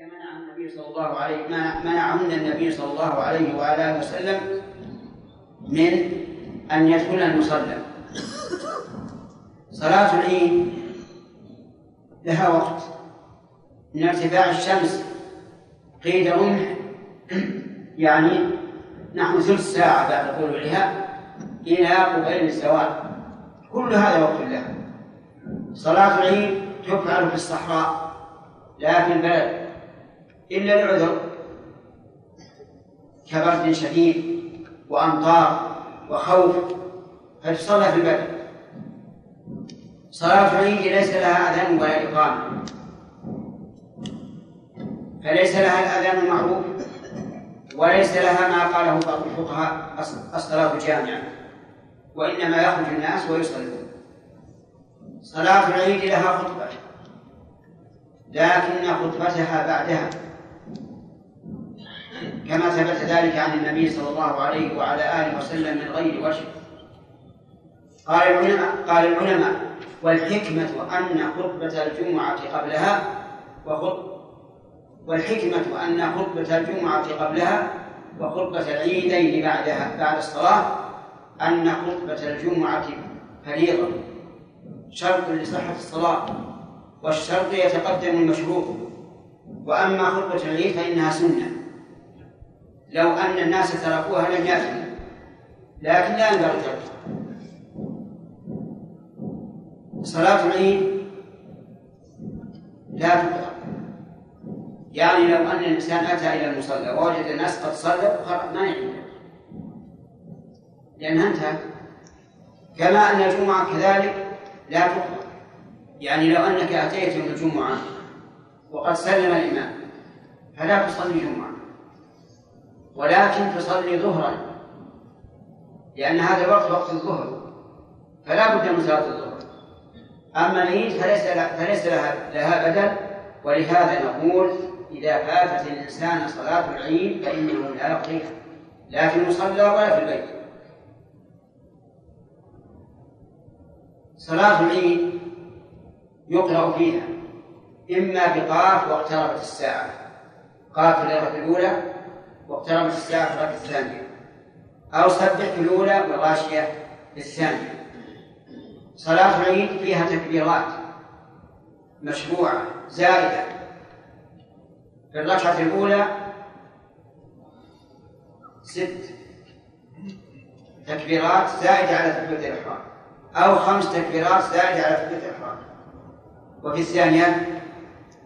منع النبي صلى الله عليه منعهن النبي صلى الله عليه اله وسلم من أن يدخل المصلى. صلاة العيد لها وقت. من ارتفاع الشمس قيد رمح يعني نحو ثلث ساعة بعد طلوعها إلى قبيل الزوال. كل هذا وقت له صلاة العيد تفعل في الصحراء لا في البلد. إلا لعذر كبرد شديد وأمطار وخوف فتصلى في البلد. صلاة العيد ليس لها أذان ولا إقامة. فليس لها الأذان المعروف وليس لها ما قاله بعض الفقهاء الصلاة جامعة وإنما يخرج الناس ويصلون. صلاة العيد لها خطبة لكن خطبتها بعدها. كما ثبت ذلك عن النبي صلى الله عليه وعلى آله وسلم من غير وجه. قال العلماء قال العلماء والحكمة أن خطبة الجمعة قبلها وخط والحكمة أن خطبة الجمعة قبلها وخطبة العيدين بعدها بعد الصلاة أن خطبة الجمعة فريضة. شرط لصحة الصلاة والشرط يتقدم المشروط وأما خطبة العيد فإنها سنة. لو أن الناس تركوها لم يأتوا لكن لا ينبغي تركها صلاة العيد لا تقرأ يعني لو أن الإنسان أتى إلى المصلى ووجد الناس قد صلوا خلاص ما يعيد. لأنها انتهت كما أن الجمعة كذلك لا تقرأ يعني لو أنك أتيت يوم الجمعة وقد سلم الإمام فلا تصلي جمعة. ولكن تصلي ظهرا لأن هذا الوقت وقت الظهر فلا بد من صلاة الظهر. أما العيد فليس فليس لها بدل. ولهذا نقول إذا فاتت الإنسان صلاة العيد فإنه لا يقضيها لا في المصلى ولا في البيت. صلاة العيد يقرأ فيها إما بقاف واقتربت الساعة قاف في الأولى واقتربت الساعة في الركعة الثانية أو سبح في الأولى والغاشية في الثانية. صلاة العيد فيها تكبيرات مشروعة زائدة. في الركعة الأولى ست تكبيرات زائدة على تكبيرة الإحرام. أو خمس تكبيرات زائدة على تكبيرة الإحرام. وفي الثانية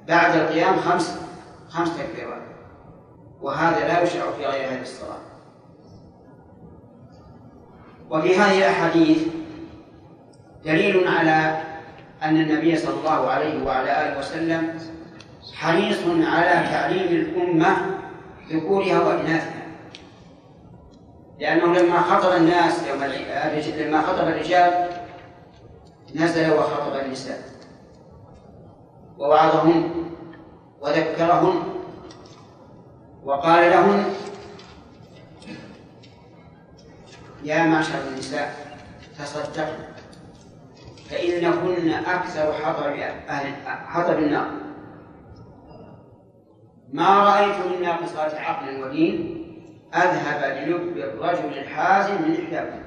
بعد القيام خمس خمس تكبيرات. وهذا لا يشرع في غير هذه الصلاة. وفي هذه الأحاديث دليل على أن النبي صلى الله عليه وعلى آله وسلم حريص على تعليم الأمة ذكورها وإناثها. لأنه لما خطب الناس يوم لما خطب الرجال نزل وخطب النساء. ووعظهن وذكرهن وقال لهن يا معشر النساء تصدقن فإنكن أكثر حطب أهل حطب النار. ما رأيت من ناقصات عقل ودين أذهب للب الرجل الحازم من إحداكم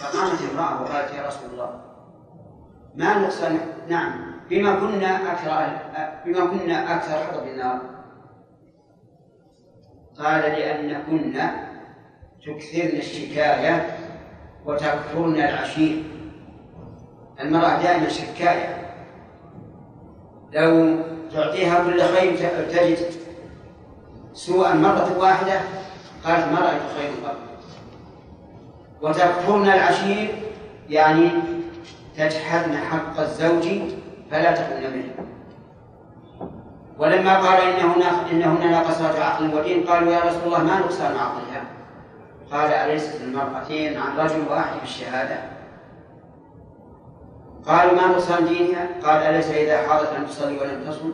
فقامت امرأة وقالت يا رسول الله ما نقصان نعم. بما كنا أكثر بما كنا أكثر حطب النار. قال لأنكن تكثرن الشكاية وتكفرن العشير. المرأة دائما شكاية. لو تعطيها كل خير تجد سوءا مرة واحدة قالت ما رأيت خير قط. وتكفرن العشير يعني تجحدن حق الزوج فلا تكن منه ولما قال إنه إنهن ناقصات عقل ودين قالوا يا رسول الله ما نقصان عقلها. قال أليست المرأتين عن رجل واحد في الشهادة قالوا ما نقصان دينها؟ قال أليس إذا حاضت أن تصلي ولم تصم؟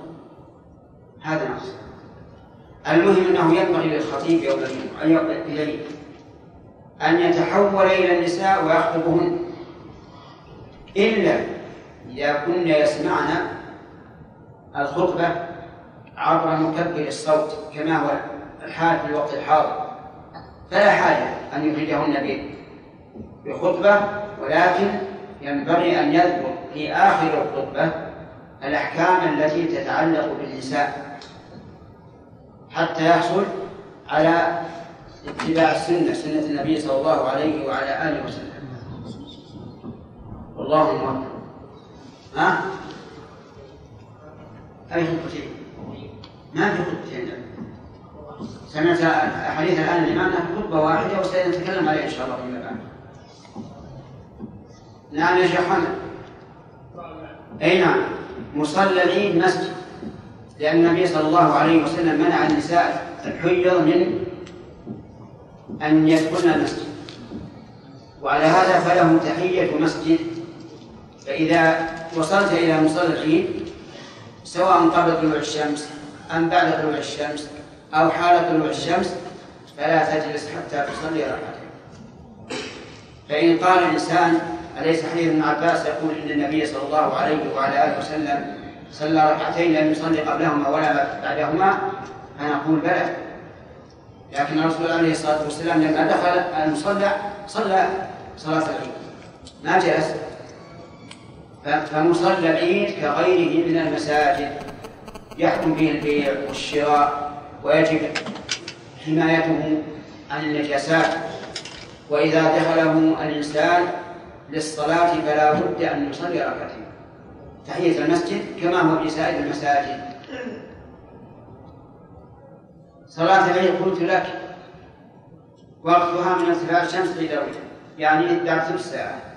هذا نقص. المهم أنه ينبغي للخطيب يوم إليه أن يتحول إلى النساء ويخطبهن. إلا إذا كن يسمعن الخطبة عبر مكبر الصوت كما هو الحال في الوقت الحاضر. فلا حاجة أن يخرجه النبي بخطبة ولكن ينبغي أن يذكر في آخر الخطبة الأحكام التي تتعلق بالنساء حتى يحصل على اتباع السنة سنة النبي صلى الله عليه وعلى آله وسلم. والله موفق ها؟ أي خطبتين؟ ما في خطبتين سمعت أحاديث الآن الإمام خطبة واحدة وسنتكلم عليها إن شاء الله فيما بعد. نعم يا شيخ حمد أي نعم. مصلى مسجد لأن النبي صلى الله عليه وسلم منع النساء الحيض من أن يدخلن المسجد. وعلى هذا فله تحية مسجد فإذا وصلت إلى مصلى العيد سواء قبل طلوع الشمس أم بعد طلوع الشمس أو حال طلوع الشمس فلا تجلس حتى تصلي ركعتين. فإن قال الإنسان أليس حديث ابن عباس يقول إن النبي صلى الله عليه وعلى آله وسلم صلى ركعتين لم يصلي قبلهما ولا بعدهما؟ فنقول بلى. لكن الرسول عليه الصلاة والسلام لما دخل المصلى صلى صلاة العيد ما جلس؟ فمصلى العيد كغيره من المساجد. يحكم به البيع والشراء ويجب حمايته عن النجاسات. وإذا دخله الإنسان للصلاة فلا بد أن يصلي ركعتين. تحية المسجد كما هو في سائر المساجد. صلاة العيد قلت لك وقتها من ارتفاع الشمس إلى يعني بعد ثلث ساعة.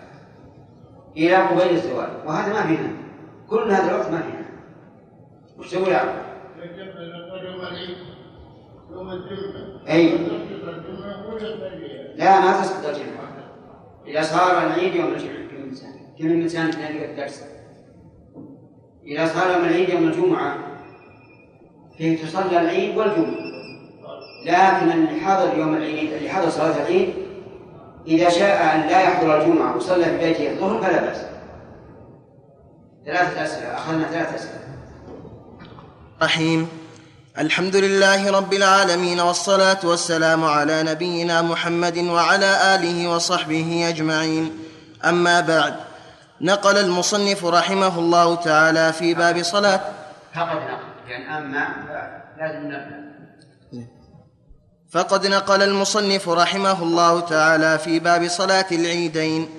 إلى قبيل الزوال. وهذا ما فينا. كل هذا الوقت ما فينا. وش تقول يا أي. لا ما تسقط الجمعة إذا صار العيد يوم الجمعة كم إنسان؟ كم إنسان في الدرس إذا صار يوم العيد يوم الجمعة فيه تصلى العيد والجمعة. لكن اللي حضر يوم العيد اللي حضر صلاة العيد إذا شاء أن لا يحضر الجمعة وصلى في بيته الظهر فلا بأس. ثلاثة أسئلة أخذنا ثلاثة أسئلة. رحيم. الحمد لله رب العالمين والصلاة والسلام على نبينا محمد وعلى آله وصحبه أجمعين. أما بعد نقل المصنف رحمه الله تعالى في باب صلاة. فقد نقل يعني أما لازم نقل. فقد نقل المصنف رحمه الله تعالى في باب صلاة العيدين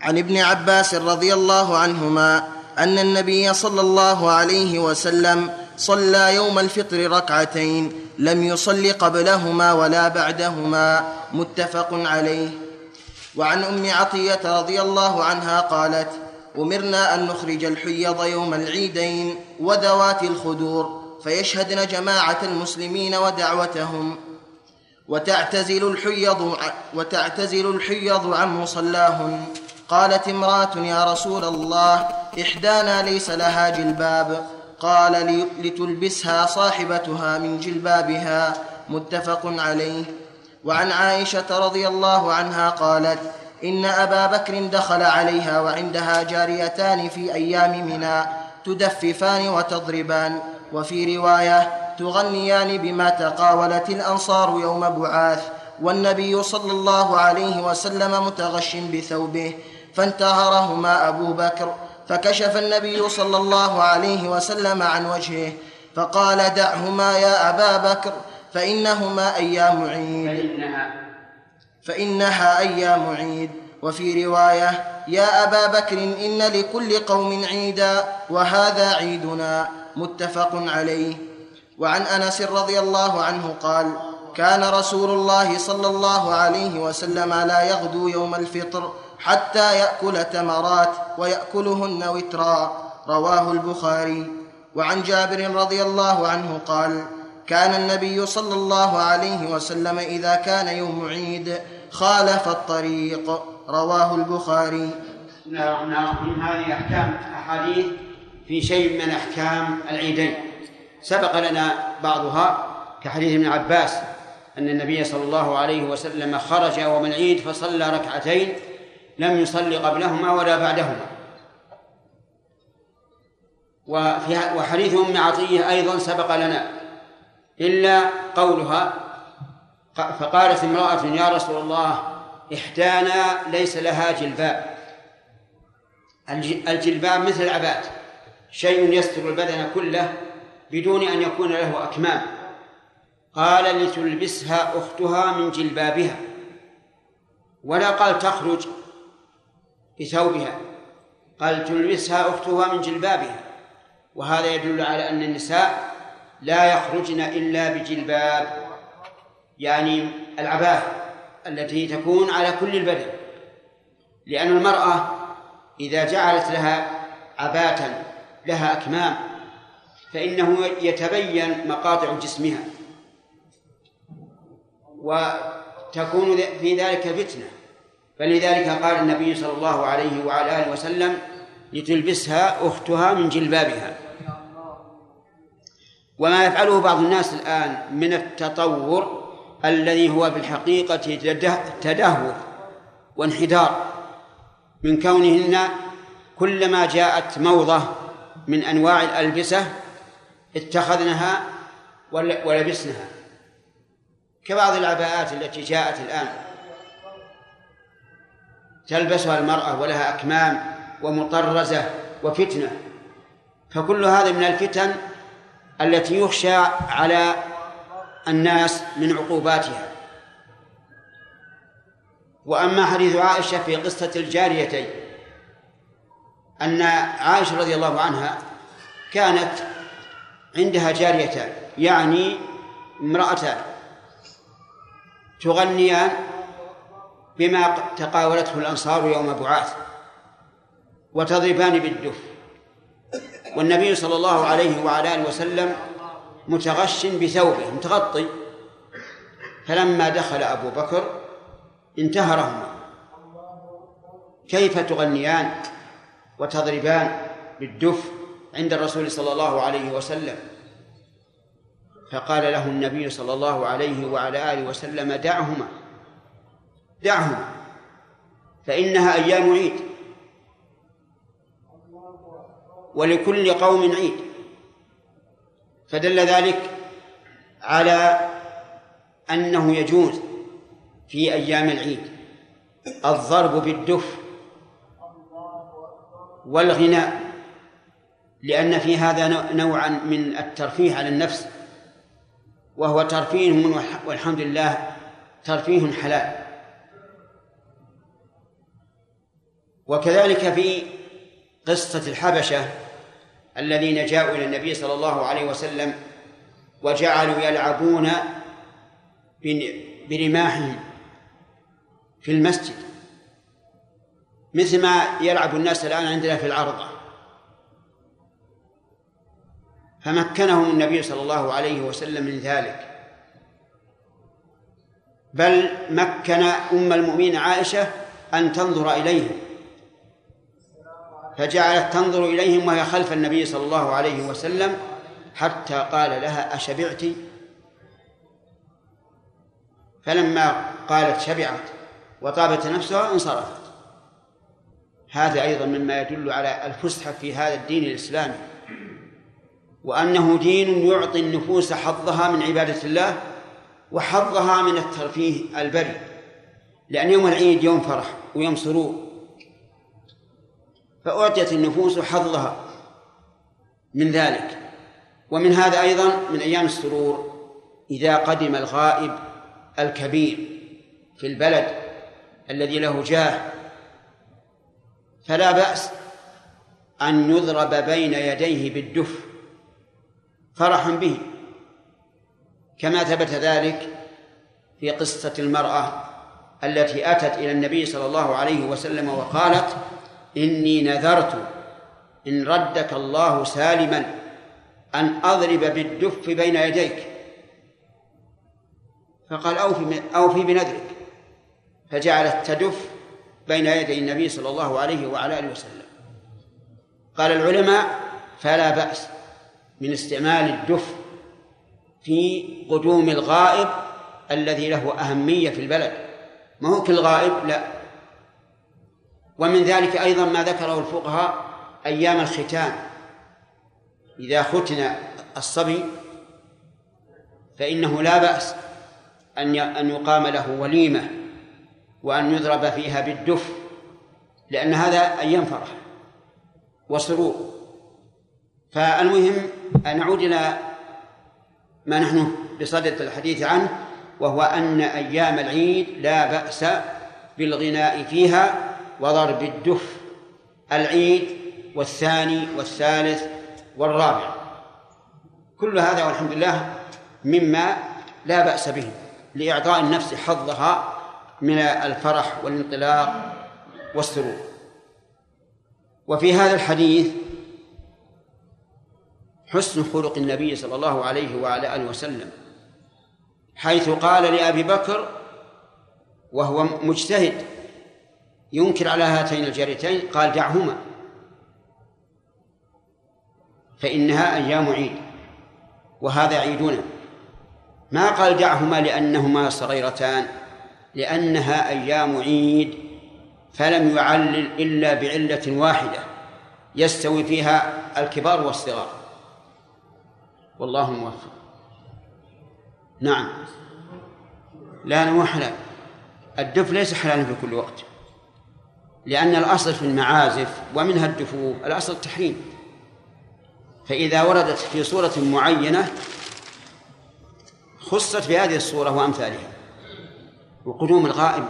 عن ابن عباس رضي الله عنهما أن النبي صلى الله عليه وسلم صلى يوم الفطر ركعتين لم يصل قبلهما ولا بعدهما متفق عليه. وعن أم عطية رضي الله عنها قالت أمرنا أن نخرج الحيض يوم العيدين وذوات الخدور فيشهدن جماعة المسلمين ودعوتهم. وتعتزل الحيض وتعتزل الحيض عن مصلاهن قالت امرأة يا رسول الله إحدانا ليس لها جلباب. قال لتلبسها صاحبتها من جلبابها. متفق عليه. وعن عائشة رضي الله عنها قالت إن أبا بكر دخل عليها وعندها جاريتان في أيام منى تدففان وتضربان. وفي رواية تغنيان بما تقاولت الأنصار يوم بعاث والنبي صلى الله عليه وسلم متغش بثوبه فانتهرهما أبو بكر فكشف النبي صلى الله عليه وسلم عن وجهه فقال دعهما يا أبا بكر فإنهما أيام عيد. فإنها, فإنها أيام عيد. وفي رواية يا أبا بكر إن لكل قوم عيدا وهذا عيدنا متفق عليه. وعن أنس رضي الله عنه قال كان رسول الله صلى الله عليه وسلم لا يغدو يوم الفطر حتى يأكل تمرات ويأكلهن وترا رواه البخاري. وعن جابر رضي الله عنه قال كان النبي صلى الله عليه وسلم إذا كان يوم عيد خالف الطريق. رواه البخاري. نعم نعم. هذه احكام أحاديث في شيء من أحكام العيدين سبق لنا بعضها كحديث ابن عباس أن النبي صلى الله عليه وسلم خرج يوم العيد فصلى ركعتين لم يصلي قبلهما ولا بعدهما. وفي وحديث أم عطية أيضا سبق لنا إلا قولها فقالت امرأة يا رسول الله إحدانا ليس لها جلباب. الجلباب مثل العباد. شيء يستر البدن كله بدون أن يكون له أكمام. قال لتلبسها أختها من جلبابها. ولا قال تخرج بثوبها. قال تلبسها أختها من جلبابها. وهذا يدل على أن النساء لا يخرجن إلا بجلباب يعني العباءة التي تكون على كل البدن. لأن المرأة إذا جعلت لها عباة لها أكمام فإنه يتبين مقاطع جسمها. وتكون في ذلك فتنة. فلذلك قال النبي صلى الله عليه وعلى آله وسلم لتلبسها أختها من جلبابها. وما يفعله بعض الناس الآن من التطور الذي هو في الحقيقة تدهور وانحدار من كونهن كلما جاءت موضة من أنواع الألبسة اتخذناها ولبسنها. كبعض العباءات التي جاءت الآن تلبسها المرأة ولها أكمام ومطرزة وفتنة فكل هذا من الفتن التي يخشى على الناس من عقوباتها. وأما حديث عائشة في قصة الجاريتين أن عائشة رضي الله عنها كانت عندها جاريتان يعني امرأتان تغنيان بما تقاولته الأنصار يوم بعاث وتضربان بالدف. والنبي صلى الله عليه وعلى آله وسلم متغش بثوبه متغطي. فلما دخل أبو بكر انتهرهما. كيف تغنيان وتضربان بالدف عند الرسول صلى الله عليه وسلم؟ فقال له النبي صلى الله عليه وعلى آله وسلم دعهما. دعهما. فإنها أيام عيد. ولكل قوم عيد. فدل ذلك على أنه يجوز في أيام العيد الضرب بالدف والغناء لأن في هذا نوعا من الترفيه على النفس وهو ترفيه والحمد لله ترفيه حلال. وكذلك في قصة الحبشة الذين جاءوا إلى النبي صلى الله عليه وسلم وجعلوا يلعبون برماحهم في المسجد مثل ما يلعب الناس الآن عندنا في العرضة. فمكنهم النبي صلى الله عليه وسلم من ذلك. بل مكن أم المؤمنين عائشة أن تنظر إليهم. فجعلت تنظر إليهم وهي خلف النبي صلى الله عليه وسلم حتى قال لها أشبعت؟ فلما قالت شبعت وطابت نفسها انصرفت. هذا أيضا مما يدل على الفسحة في هذا الدين الإسلامي وأنه دين يعطي النفوس حظها من عبادة الله وحظها من الترفيه البري لأن يوم العيد يوم فرح ويوم سرور فأعطيت النفوس حظها من ذلك. ومن هذا أيضا من أيام السرور إذا قدم الغائب الكبير في البلد الذي له جاه فلا بأس أن يضرب بين يديه بالدف فرحا به. كما ثبت ذلك في قصة المرأة التي أتت إلى النبي صلى الله عليه وسلم وقالت إني نذرت إن ردك الله سالما أن أضرب بالدف بين يديك. فقال أوفي أوفي بنذرك. فجعلت تدف بين يدي النبي صلى الله عليه وعلى آله وسلم. قال العلماء فلا بأس من استعمال الدف في قدوم الغائب الذي له أهمية في البلد. ما هو كل غائب لا. ومن ذلك أيضا ما ذكره الفقهاء أيام الختان. إذا ختن الصبي فإنه لا بأس أن أن يقام له وليمة وأن يضرب فيها بالدف لأن هذا أيام فرح وسرور. فالمهم أن نعود إلى ما نحن بصدد الحديث عنه وهو أن أيام العيد لا بأس بالغناء فيها وضرب الدف العيد والثاني والثالث والرابع. كل هذا والحمد لله مما لا بأس به لإعطاء النفس حظها من الفرح والانطلاق والسرور. وفي هذا الحديث حسن خلق النبي صلى الله عليه وعلى آله وسلم حيث قال لأبي بكر وهو مجتهد ينكر على هاتين الجاريتين قال دعهما. فإنها أيام عيد وهذا عيدنا. ما قال دعهما؟ لأنهما صغيرتان. لأنها أيام عيد فلم يعلل إلا بعلة واحدة يستوي فيها الكبار والصغار. والله موفق. نعم. لا مو حلال. الدف ليس حلالا في كل وقت. لأن الأصل في المعازف ومنها الدفوف الأصل التحريم. فإذا وردت في صورة معينة خصت بهذه الصورة وأمثالها. وقدوم الغائب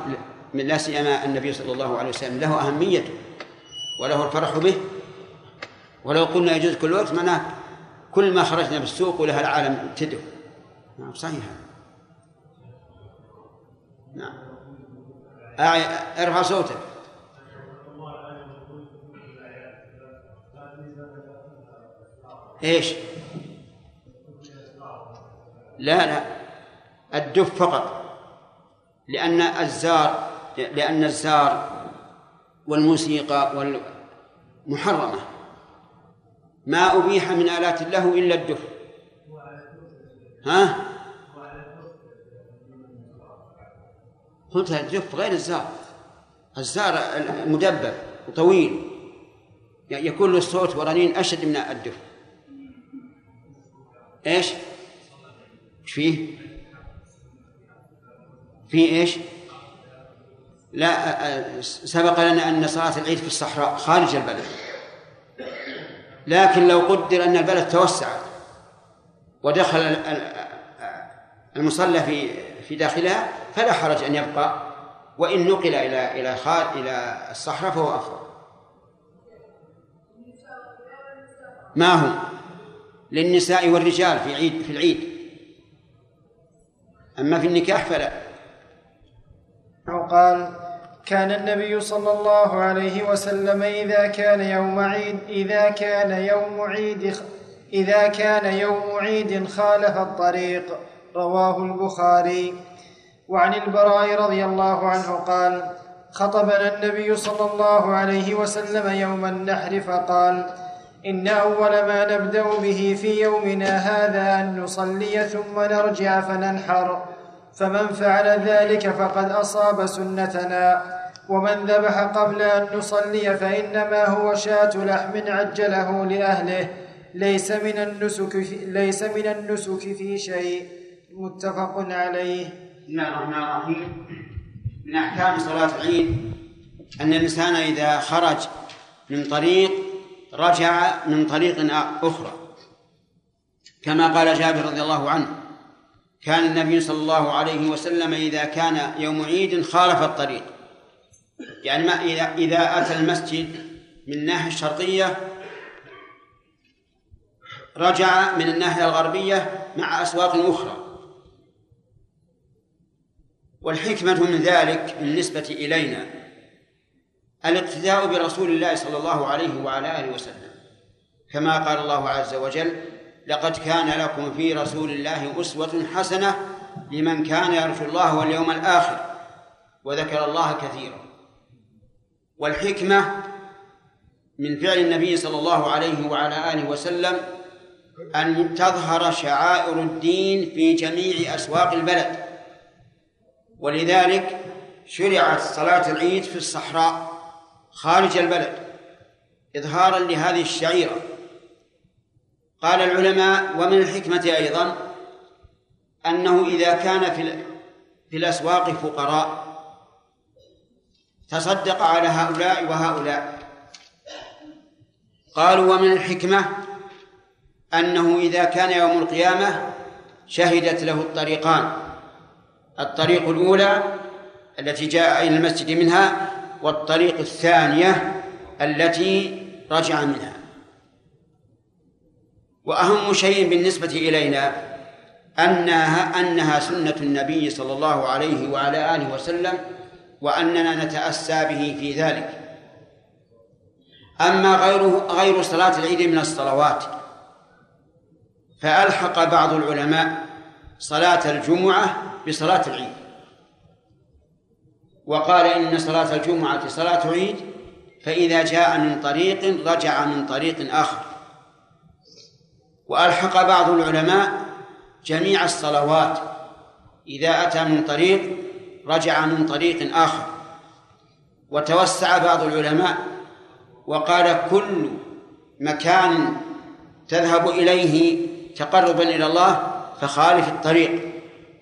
من لا سيما النبي صلى الله عليه وسلم له أهميته وله الفرح به. ولو قلنا يجوز كل وقت معناه كل ما خرجنا بالسوق ولها العالم تدعو. نعم صحيح. نعم. ارفع صوتك. إيش؟ لا لا. الدف فقط. لأن الزار لأن الزار والموسيقى محرمة. ما أبيح من آلات له إلا الدف. ها؟ قلت الدف غير الزار. الزار مدبب وطويل يكون له الصوت ورنين أشد من الدف. إيش؟ إيش فيه؟ في إيش؟ لا سبق لنا أن صلاة العيد في الصحراء خارج البلد لكن لو قدر أن البلد توسعت ودخل المصلى في في داخلها فلا حرج أن يبقى وإن نقل إلى إلى إلى الصحراء فهو أفضل ما هو للنساء والرجال في عيد في العيد. أما في النكاح فلا. قال كان النبي صلى الله عليه وسلم إذا كان يوم عيد إذا كان يوم عيد إذا كان يوم عيد خالف الطريق. رواه البخاري. وعن البراء رضي الله عنه قال خطبنا النبي صلى الله عليه وسلم يوم النحر فقال إن أول ما نبدأ به في يومنا هذا أن نصلي ثم نرجع فننحر. فمن فعل ذلك فقد أصاب سنتنا. ومن ذبح قبل أن نصلي فإنما هو شاة لحم عجله لأهله. ليس من النسك في ليس من النسك في شيء. متفق عليه. بسم الله الرحمن الرحيم. من أحكام صلاة العيد أن الإنسان إذا خرج من طريق رجع من طريق أخرى. كما قال جابر رضي الله عنه كان النبي صلى الله عليه وسلم إذا كان يوم عيد خالف الطريق. يعني ما إذا إذا أتى المسجد من الناحية الشرقية رجع من الناحية الغربية مع أسواق أخرى. والحكمة من ذلك بالنسبة إلينا الاقتداء برسول الله صلى الله عليه وعلى آله وسلم. كما قال الله عز وجل لقد كان لكم في رسول الله أسوة حسنة لمن كان يرجو الله واليوم الآخر وذكر الله كثيرا. والحكمة من فعل النبي صلى الله عليه وعلى آله وسلم أن تظهر شعائر الدين في جميع أسواق البلد. ولذلك شرعت صلاة العيد في الصحراء. خارج البلد إظهارا لهذه الشعيرة. قال العلماء ومن الحكمة أيضا أنه إذا كان في في الأسواق فقراء تصدق على هؤلاء وهؤلاء. قالوا ومن الحكمة أنه إذا كان يوم القيامة شهدت له الطريقان. الطريق الأولى التي جاء إلى المسجد منها والطريق الثانية التي رجع منها. وأهم شيء بالنسبة إلينا أنها أنها سنة النبي صلى الله عليه وعلى آله وسلم وأننا نتأسى به في ذلك. أما غيره غير صلاة العيد من الصلوات فألحق بعض العلماء صلاة الجمعة بصلاة العيد. وقال إن صلاة الجمعة صلاة عيد فإذا جاء من طريق رجع من طريق آخر. وألحق بعض العلماء جميع الصلوات إذا أتى من طريق رجع من طريق آخر. وتوسع بعض العلماء وقال كل مكان تذهب إليه تقربا إلى الله فخالف الطريق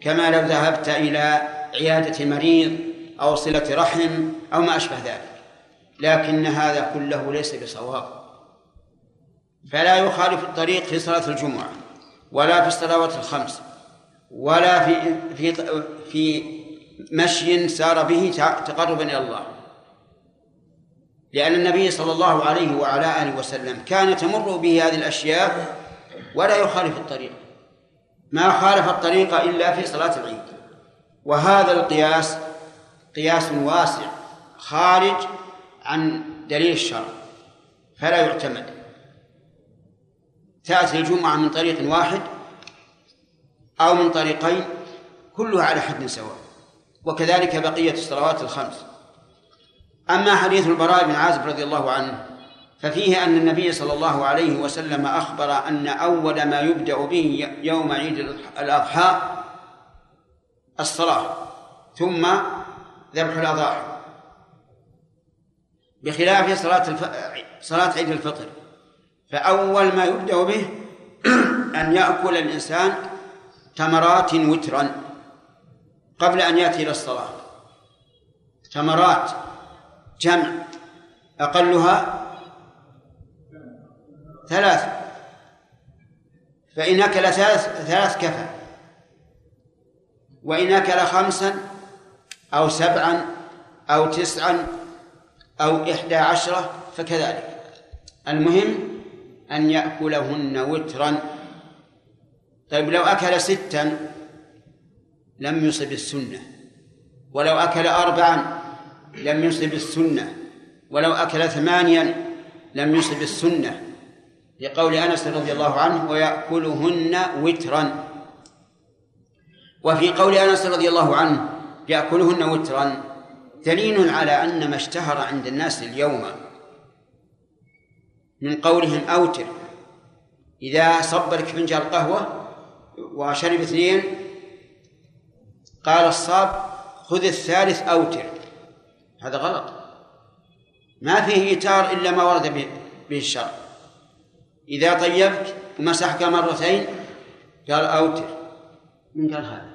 كما لو ذهبت إلى عيادة مريض أو صلة رحم أو ما أشبه ذلك. لكن هذا كله ليس بصواب. فلا يخالف الطريق في صلاة الجمعة ولا في الصلوات الخمس ولا في في في مشي سار به تقربا إلى الله. لأن النبي صلى الله عليه وعلى آله وسلم كان تمر به هذه الأشياء ولا يخالف الطريق. ما خالف الطريق إلا في صلاة العيد. وهذا القياس قياس واسع خارج عن دليل الشرع فلا يعتمد. تأتي الجمعة من طريق واحد أو من طريقين كلها على حد سواء وكذلك بقية الصلوات الخمس. أما حديث البراء بن عازب رضي الله عنه ففيه أن النبي صلى الله عليه وسلم أخبر أن أول ما يبدأ به يوم عيد الأضحى الصلاة ثم ذبح الأضاحي. بخلاف صلاة الف... صلاة عيد الفطر. فأول ما يبدأ به أن يأكل الإنسان تمرات وترا قبل أن يأتي إلى الصلاة. تمرات جمع أقلها ثلاث. فإن أكل ثلاث ثلاث كفى وإن أكل خمسا أو سبعا أو تسعا أو إحدى عشرة فكذلك. المهم أن يأكلهن وترا. طيب لو أكل ستا لم يصب السنة ولو أكل أربعا لم يصب السنة ولو أكل ثمانيا لم يصب السنة. لقول أنس رضي الله عنه ويأكلهن وترا. وفي قول أنس رضي الله عنه يأكلهن وترا. دليل على أن ما اشتهر عند الناس اليوم من قولهم أوتر. إذا صب لك فنجان قهوة وشرب اثنين قال الصاب خذ الثالث أوتر. هذا غلط. ما فيه إيتار إلا ما ورد به الشرع. إذا طيبت ومسحك مرتين قال أوتر. من قال هذا؟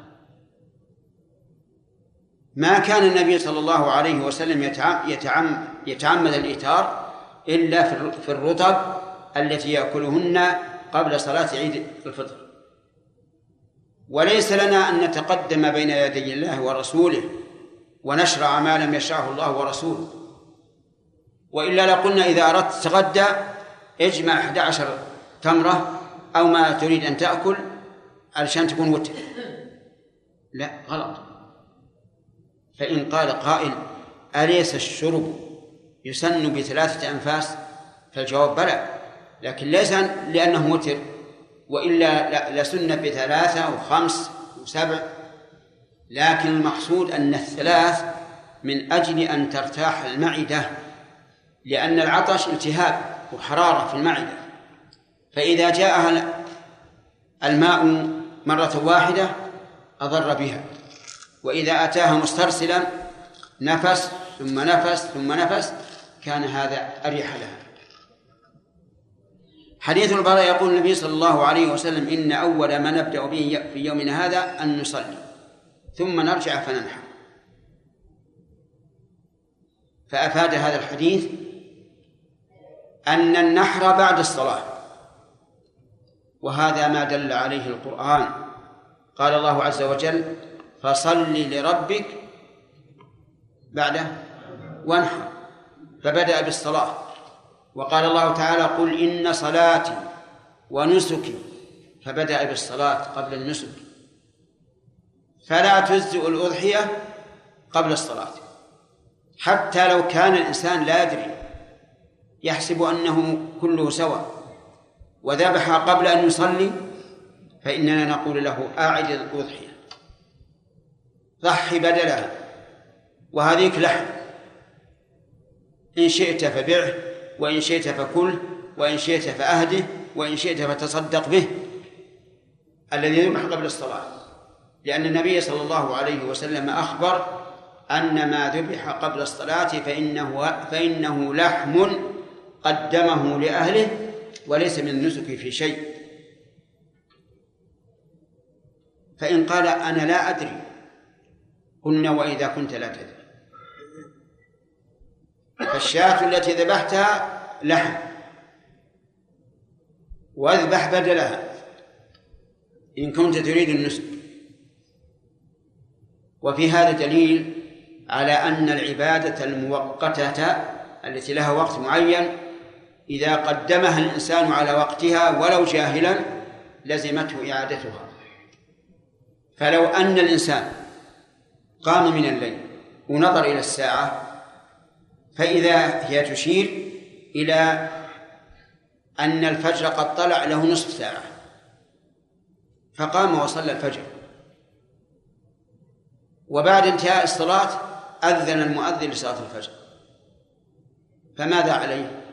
ما كان النبي صلى الله عليه وسلم يتعم يتعمد الإيتار إلا في الرطب التي يأكلهن قبل صلاة عيد الفطر. وليس لنا أن نتقدم بين يدي الله ورسوله ونشرع ما لم يشرعه الله ورسوله. وإلا لقلنا إذا أردت تغدى اجمع 11 تمرة أو ما تريد أن تأكل علشان تكون وتر لا غلط. فإن قال قائل أليس الشرب يسن بثلاثة أنفاس؟ فالجواب بلى لكن ليس لأنه وتر وإلا لسن بثلاثة وخمس وسبع لكن المقصود أن الثلاث من أجل أن ترتاح المعدة لأن العطش التهاب وحرارة في المعدة. فإذا جاءها الماء مرة واحدة أضر بها. وإذا أتاها مسترسلا نفس ثم نفس ثم نفس كان هذا أريح لها. حديث البراء يقول النبي صلى الله عليه وسلم إن أول ما نبدأ به في يومنا هذا أن نصلي ثم نرجع فننحر. فأفاد هذا الحديث أن النحر بعد الصلاة. وهذا ما دل عليه القرآن. قال الله عز وجل فصل لربك بعده وانحر. فبدأ بالصلاة. وقال الله تعالى قل إن صلاتي ونسكي. فبدأ بالصلاة قبل النسك. فلا تجزئ الأضحية قبل الصلاة. حتى لو كان الإنسان لا يدري يحسب أنه كله سواء وذبح قبل أن يصلي فإننا نقول له أعد الأضحية. ضحي بدلها وهذيك لحم. إن شئت فبعه وإن شئت فكله وإن شئت فأهده وإن شئت فتصدق به. الذي يذبح قبل الصلاة. لأن النبي صلى الله عليه وسلم أخبر أن ما ذبح قبل الصلاة فإنه فإنه لحم قدمه لأهله وليس من النسك في شيء. فإن قال أنا لا أدري قلنا وإذا كنت لا تدري. فالشاة التي ذبحتها لحم. واذبح بدلها. إن كنت تريد النسك. وفي هذا دليل على أن العبادة المؤقتة التي لها وقت معين إذا قدمها الإنسان على وقتها ولو جاهلا لزمته إعادتها. فلو أن الإنسان قام من الليل ونظر إلى الساعة فإذا هي تشير إلى أن الفجر قد طلع له نصف ساعة فقام وصلى الفجر. وبعد انتهاء الصلاة أذن المؤذن لصلاة الفجر. فماذا عليه؟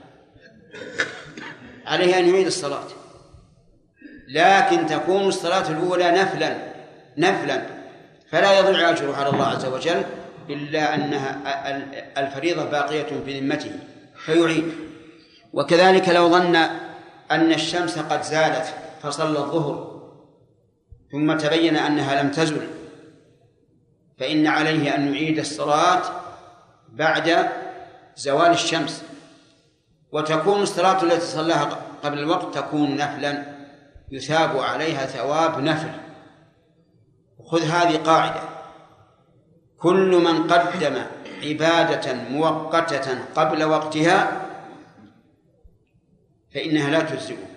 عليه أن يعيد الصلاة. لكن تكون الصلاة الأولى نفلا نفلا. فلا يضيع أجره على الله عز وجل إلا أنها الفريضة باقية في ذمته فيعيد وكذلك لو ظن أن الشمس قد زالت فصلى الظهر ثم تبين أنها لم تزل فإن عليه أن يعيد الصلاة بعد زوال الشمس. وتكون الصلاة التي صلاها قبل الوقت تكون نفلا يثاب عليها ثواب نفل. خذ هذه قاعدة. كل من قدم عبادة مؤقتة قبل وقتها فإنها لا تجزئه.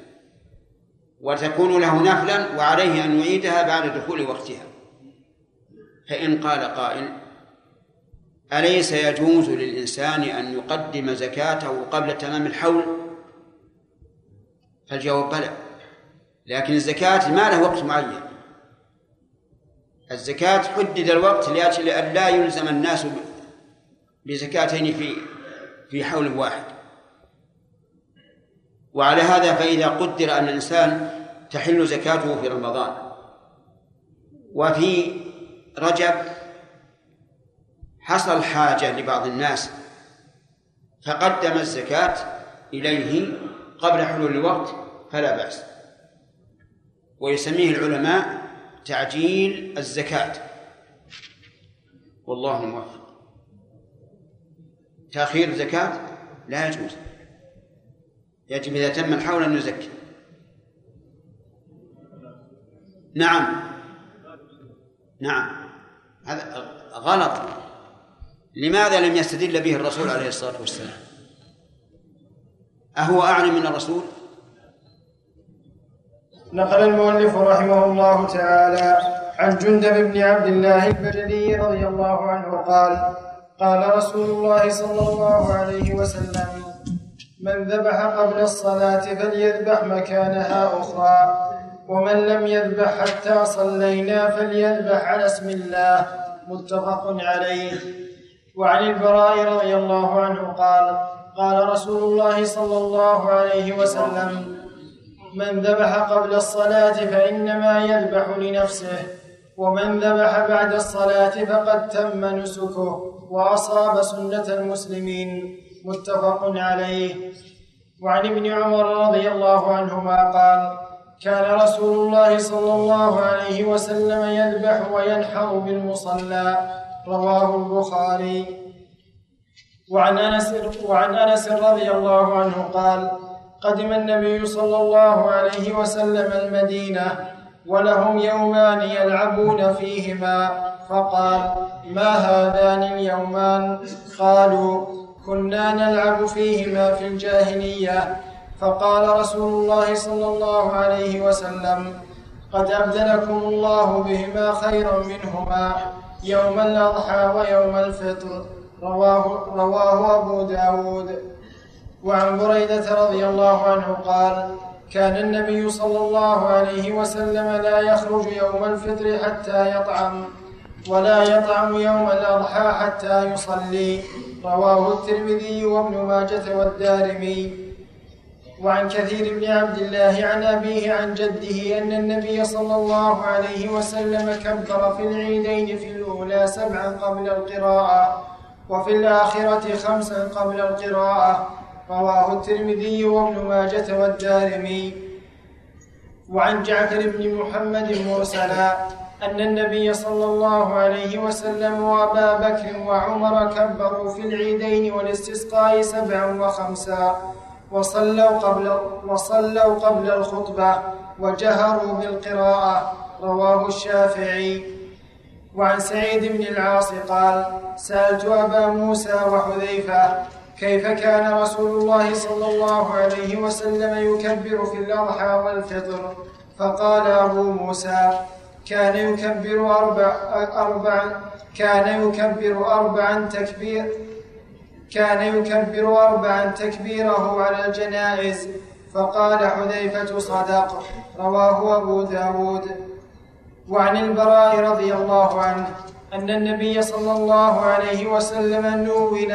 وتكون له نفلا وعليه أن يعيدها بعد دخول وقتها. فإن قال قائل أليس يجوز للإنسان أن يقدم زكاته قبل تمام الحول؟ فالجواب بلى. لكن الزكاة ما له وقت معين. الزكاة حدد الوقت لأجل أن لا يلزم الناس بزكاتين في في حول واحد. وعلى هذا فإذا قدر أن الإنسان تحل زكاته في رمضان وفي رجب حصل حاجة لبعض الناس فقدم الزكاة إليه قبل حلول الوقت فلا بأس. ويسميه العلماء تعجيل الزكاة. والله موفق تأخير الزكاة لا يجوز. يجب إذا تم الحول أن يزكي. نعم. نعم. هذا غلط. لماذا لم يستدل به الرسول عليه الصلاة والسلام؟ أهو أعلم من الرسول؟ نقل المؤلف رحمه الله تعالى عن جندب بن عبد الله البجلي رضي الله عنه قال قال رسول الله صلى الله عليه وسلم من ذبح قبل الصلاة فليذبح مكانها أخرى ومن لم يذبح حتى صلينا فليذبح على اسم الله. متفق عليه. وعن البراء رضي الله عنه قال قال رسول الله صلى الله عليه وسلم من ذبح قبل الصلاة فإنما يذبح لنفسه ومن ذبح بعد الصلاة فقد تم نسكه وأصاب سنة المسلمين. متفق عليه. وعن ابن عمر رضي الله عنهما قال كان رسول الله صلى الله عليه وسلم يذبح وينحر بالمصلى. رواه البخاري. وعن انس وعن أنس رضي الله عنه قال قدم النبي صلى الله عليه وسلم المدينة ولهم يومان يلعبون فيهما فقال ما هذان اليومان؟ قالوا كنا نلعب فيهما في الجاهلية. فقال رسول الله صلى الله عليه وسلم قد أبدلكم الله بهما خيرا منهما يوم الأضحى ويوم الفطر. رواه, رواه أبو داود. وعن بريدة رضي الله عنه قال كان النبي صلى الله عليه وسلم لا يخرج يوم الفطر حتى يطعم ولا يطعم يوم الأضحى حتى يصلي. رواه الترمذي وابن ماجة والدارمي. وعن كثير بن عبد الله عن أبيه عن جده أن النبي صلى الله عليه وسلم كبر في العيدين في الأولى سبعا قبل القراءة وفي الآخرة خمسا قبل القراءة. رواه الترمذي وابن ماجة والدارمي. وعن جعفر بن محمد مرسلا أن النبي صلى الله عليه وسلم وأبا بكر وعمر كبروا في العيدين والاستسقاء سبعا وخمسا وصلوا قبل وصلوا قبل الخطبة وجهروا بالقراءة رواه الشافعي. وعن سعيد بن العاص قال سألت أبا موسى وحذيفة كيف كان رسول الله صلى الله عليه وسلم يكبر في الأضحى والفطر؟ فقال أبو موسى كان يكبر أربع أربعا كان يكبر أربعا تكبير كان يكبر أربعا تكبيره على الجنائز. فقال حذيفة صدق. رواه أبو داود. وعن البراء رضي الله عنه أن النبي صلى الله عليه وسلم نول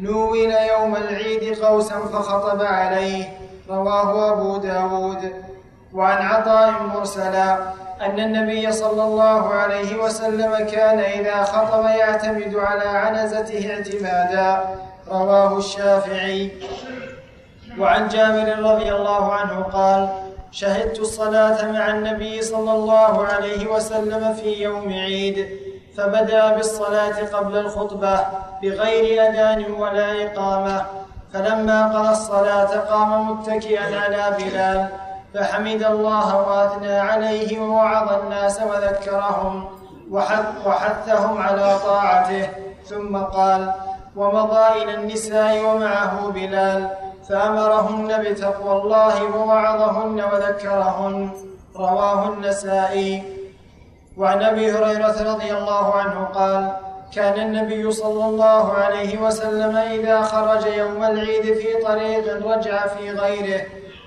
نول يوم العيد قوسا فخطب عليه رواه أبو داود. وعن عطاء مرسلا أن النبي صلى الله عليه وسلم كان إذا خطب يعتمد على عنزته اعتمادا رواه الشافعي. وعن جابر رضي الله عنه قال شهدت الصلاة مع النبي صلى الله عليه وسلم في يوم عيد. فبدا بالصلاة قبل الخطبة بغير أذان ولا إقامة. فلما قضى الصلاة قام متكئا على بلال فحمد الله وأثنى عليه ووعظ الناس وذكرهم وحثهم على طاعته. ثم قال ومضى إلى النساء ومعه بلال فأمرهن بتقوى الله ووعظهن وذكرهن. رواه النسائي. وعن أبي هريرة رضي الله عنه قال كان النبي صلى الله عليه وسلم إذا خرج يوم العيد في طريق رجع في غيره.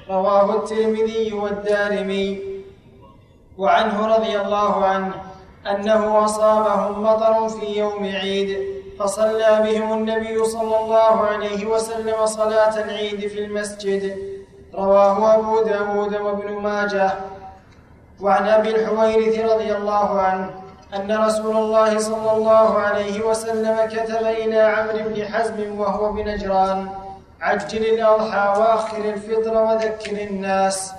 رواه الترمذي والدارمي. وعنه رضي الله عنه أنه أصابهم مطر في يوم عيد فصلى بهم النبي صلى الله عليه وسلم صلاة العيد في المسجد. رواه أبو داود وابن ماجه. وعن أبي الحويرث رضي الله عنه أن رسول الله صلى الله عليه وسلم كتب إلى عمرو بن حزم وهو بنجران عجل الأضحى وأخر الفطر وذكر الناس.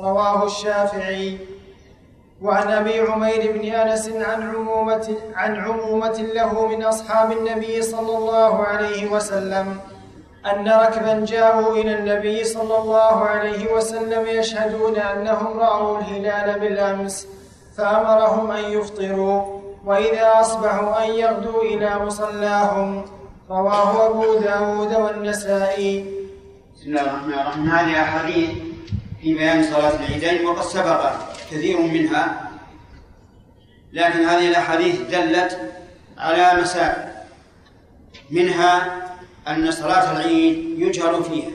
رواه الشافعي. وعن أبي عمير بن أنس عن عمومة عن عمومة له من أصحاب النبي صلى الله عليه وسلم أن ركبا جاءوا إلى النبي صلى الله عليه وسلم يشهدون أنهم رأوا الهلال بالأمس فأمرهم أن يفطروا وإذا أصبحوا أن يغدوا إلى مصلاهم. رواه أبو داود والنسائي. بسم الله الرحمن الرحيم. هذه أحاديث في بيان صلاة العيدين وقد سبق كثير منها لكن هذه الأحاديث دلت على مسائل منها أن صلاة العيد يجهر فيها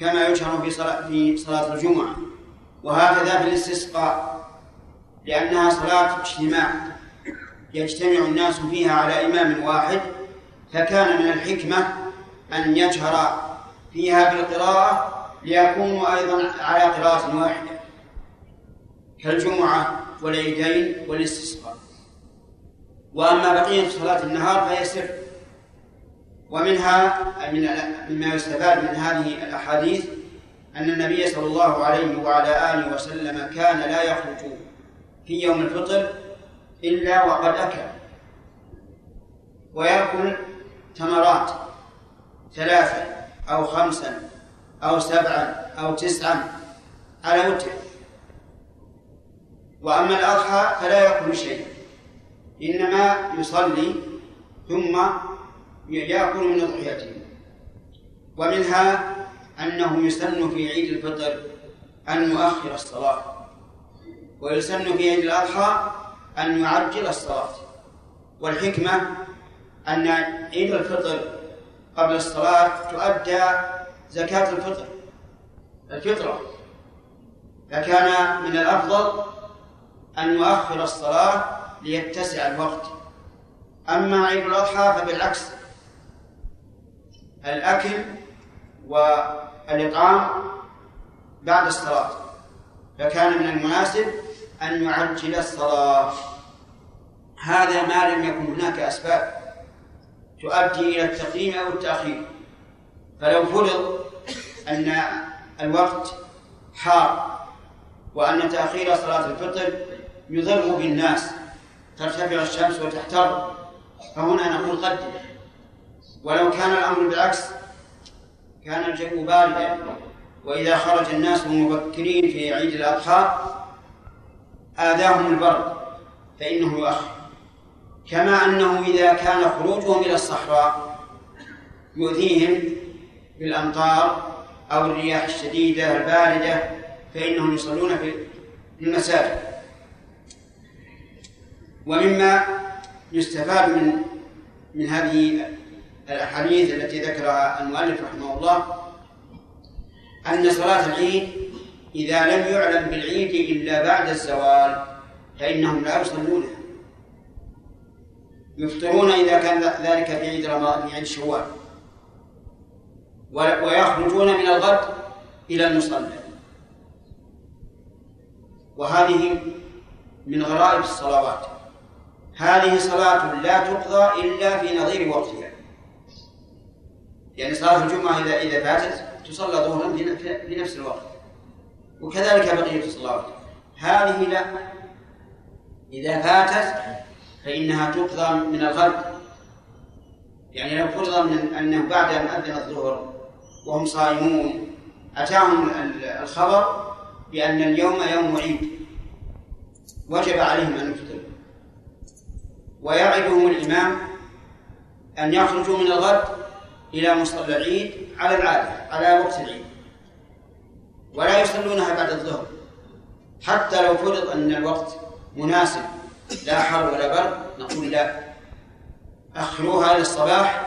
كما يجهر في صلاة في صلاة الجمعة. وهكذا في الاستسقاء لأنها صلاة اجتماع. يجتمع الناس فيها على إمام واحد فكان من الحكمة أن يجهر فيها بالقراءة ليكونوا أيضا على قراءة واحدة كالجمعة والعيدين والاستسقاء. وأما بقية صلاة النهار فهي سر. ومنها من مما يستفاد من هذه الأحاديث أن النبي صلى الله عليه وعلى آله وسلم كان لا يخرج في يوم الفطر إلا وقد أكل ويأكل تمرات ثلاثة أو خمسا أو سبعا أو تسعا على وتر وأما الأضحى فلا يأكل شيء إنما يصلي ثم يأكل من أضحيته ومنها أنه يسن في عيد الفطر أن يؤخر الصلاة. ويسن في عيد الأضحى أن يعجل الصلاة. والحكمة أن عيد الفطر قبل الصلاة تؤدى زكاة الفطر الفطرة. فكان من الأفضل أن يؤخر الصلاة ليتسع الوقت. أما عيد الأضحى فبالعكس الأكل والإطعام بعد الصلاة. فكان من المناسب أن يعجل الصلاة. هذا ما لم يكن هناك أسباب تؤدي إلى التقديم أو التأخير. فلو فرض أن الوقت حار وأن تأخير صلاة الفطر يضر بالناس ترتفع الشمس وتحتر فهنا نقول قدم. ولو كان الأمر بالعكس كان الجو باردا وإذا خرج الناس مبكرين في عيد الأضحى آذاهم البرد فإنه يؤخر كما أنه إذا كان خروجهم إلى الصحراء يؤذيهم بالأمطار أو الرياح الشديدة الباردة فإنهم يصلون في المساجد. ومما يستفاد من من هذه الأحاديث التي ذكرها المؤلف رحمه الله أن صلاة العيد إذا لم يعلم بالعيد إلا بعد الزوال فإنهم لا يصلونها. يفطرون إذا كان ذلك في عيد رمضان في عيد شوال. ويخرجون من الغد إلى المصلى. وهذه من غرائب الصلوات. هذه صلاة لا تقضى إلا في نظير وقتها. يعني صلاة الجمعة إذا إذا فاتت تصلى ظهرا في نفس الوقت. وكذلك بقية الصلوات. هذه لا. إذا فاتت فإنها تقضى من الغد. يعني لو فرض من أنه بعد أن أذن الظهر وهم صائمون أتاهم الخبر بأن اليوم يوم عيد. وجب عليهم أن يفطروا. ويعدهم الإمام أن يخرجوا من الغد إلى مصلى العيد على العادة على وقت العيد. ولا يصلونها بعد الظهر. حتى لو فرض أن الوقت مناسب لا حر ولا برد نقول لا. أخروها للصباح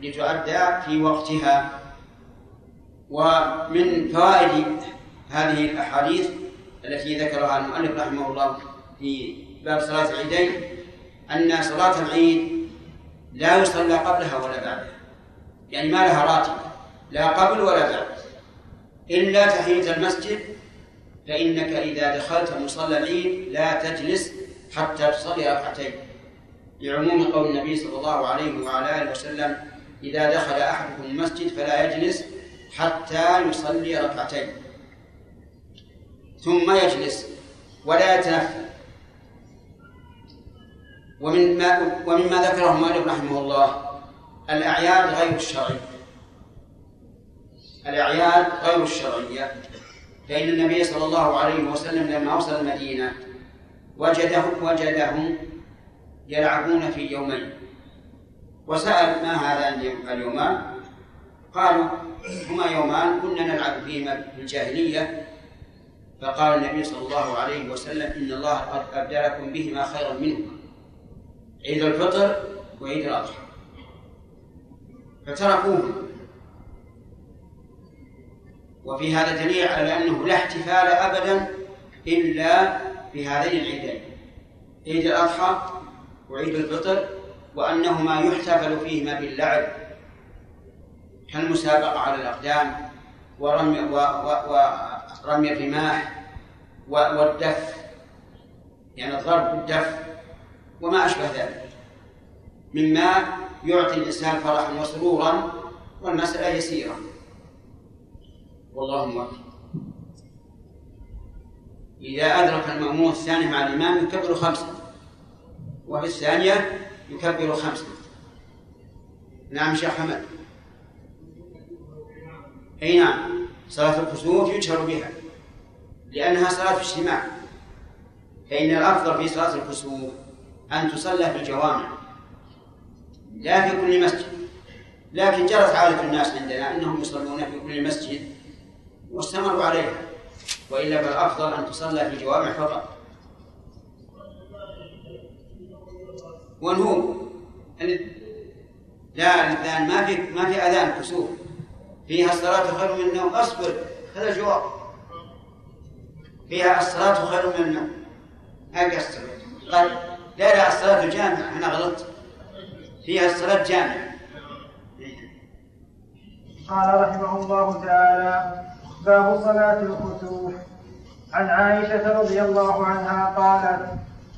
لتؤدى في وقتها. ومن فوائد هذه الأحاديث التي ذكرها المؤلف رحمه الله في باب صلاة العيدين أن صلاة العيد لا يصلى قبلها ولا بعدها. يعني ما لها راتب لا قبل ولا بعد. إلا تحية المسجد فإنك إذا دخلت مصلى العيد لا تجلس حتى تصلي ركعتين. لعموم قول النبي صلى الله عليه وعلى آله وسلم إذا دخل أحدكم المسجد فلا يجلس حتى يصلي ركعتين. ثم يجلس ولا يتنفل. ومما ومما ذكره المؤلف رحمه الله الأعياد غير الشرعية. الأعياد غير الشرعية. فإن النبي صلى الله عليه وسلم لما وصل المدينة وجدهم وجدهم يلعبون في يومين. وسأل ما هذان اليومان؟ قالوا هما يومان كنا نلعب فيهما في الجاهلية. فقال النبي صلى الله عليه وسلم إن الله قد أبدلكم بهما خيرا منهما. عيد الفطر وعيد الأضحى. فتركوه وفي هذا دليل على أنه لا احتفال أبدا إلا بهذين العيدين. عيد الأضحى وعيد الفطر وأنهما يحتفل فيهما باللعب كالمسابقة على الأقدام ورمي ورمي الرماح والدف يعني الضرب بالدف وما أشبه ذلك. مما يعطي الإنسان فرحا وسرورا والمسألة يسيرة. والله موفق إذا أدرك المأموم الثاني مع الإمام يكبر خمسة وفي الثانية يكبر خمسة. نعم شيخ حمد. أي نعم صلاة الكسوف يجهر بها لأنها صلاة اجتماع. فإن الأفضل في صلاة الكسوف أن تصلى في الجوامع لا في كل مسجد. لكن جرت عادة الناس عندنا أنهم يصلون في كل مسجد واستمروا عليها وإلا فالأفضل أن تصلى في الجوامع فقط والنوم لا الآن ما في ما في أذان كسوف فيها الصلاة خير من النوم. أصبر هذا الجواب فيها الصلاة خير من النوم. أقصر قال لا لا الصلاة جامعة. أنا غلطت. فيها الصلاة جامعة قال رحمه الله تعالى باب صلاة الكسوف عن عائشة رضي الله عنها قالت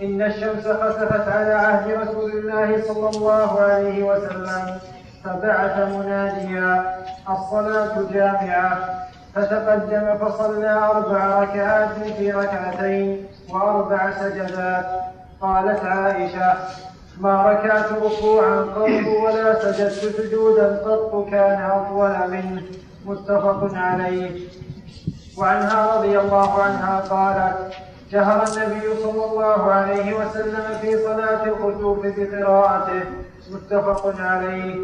إن الشمس خسفت على عهد رسول الله صلى الله عليه وسلم فبعث مناديا الصلاة جامعة. فتقدم فصلى أربع ركعات في ركعتين وأربع سجدات. قالت عائشة ما ركعت ركوعا قط ولا سجدت سجودا قط كان أطول منه. متفق عليه. وعنها رضي الله عنها قالت جهر النبي صلى الله عليه وسلم في صلاة الخسوف بقراءته. متفق عليه.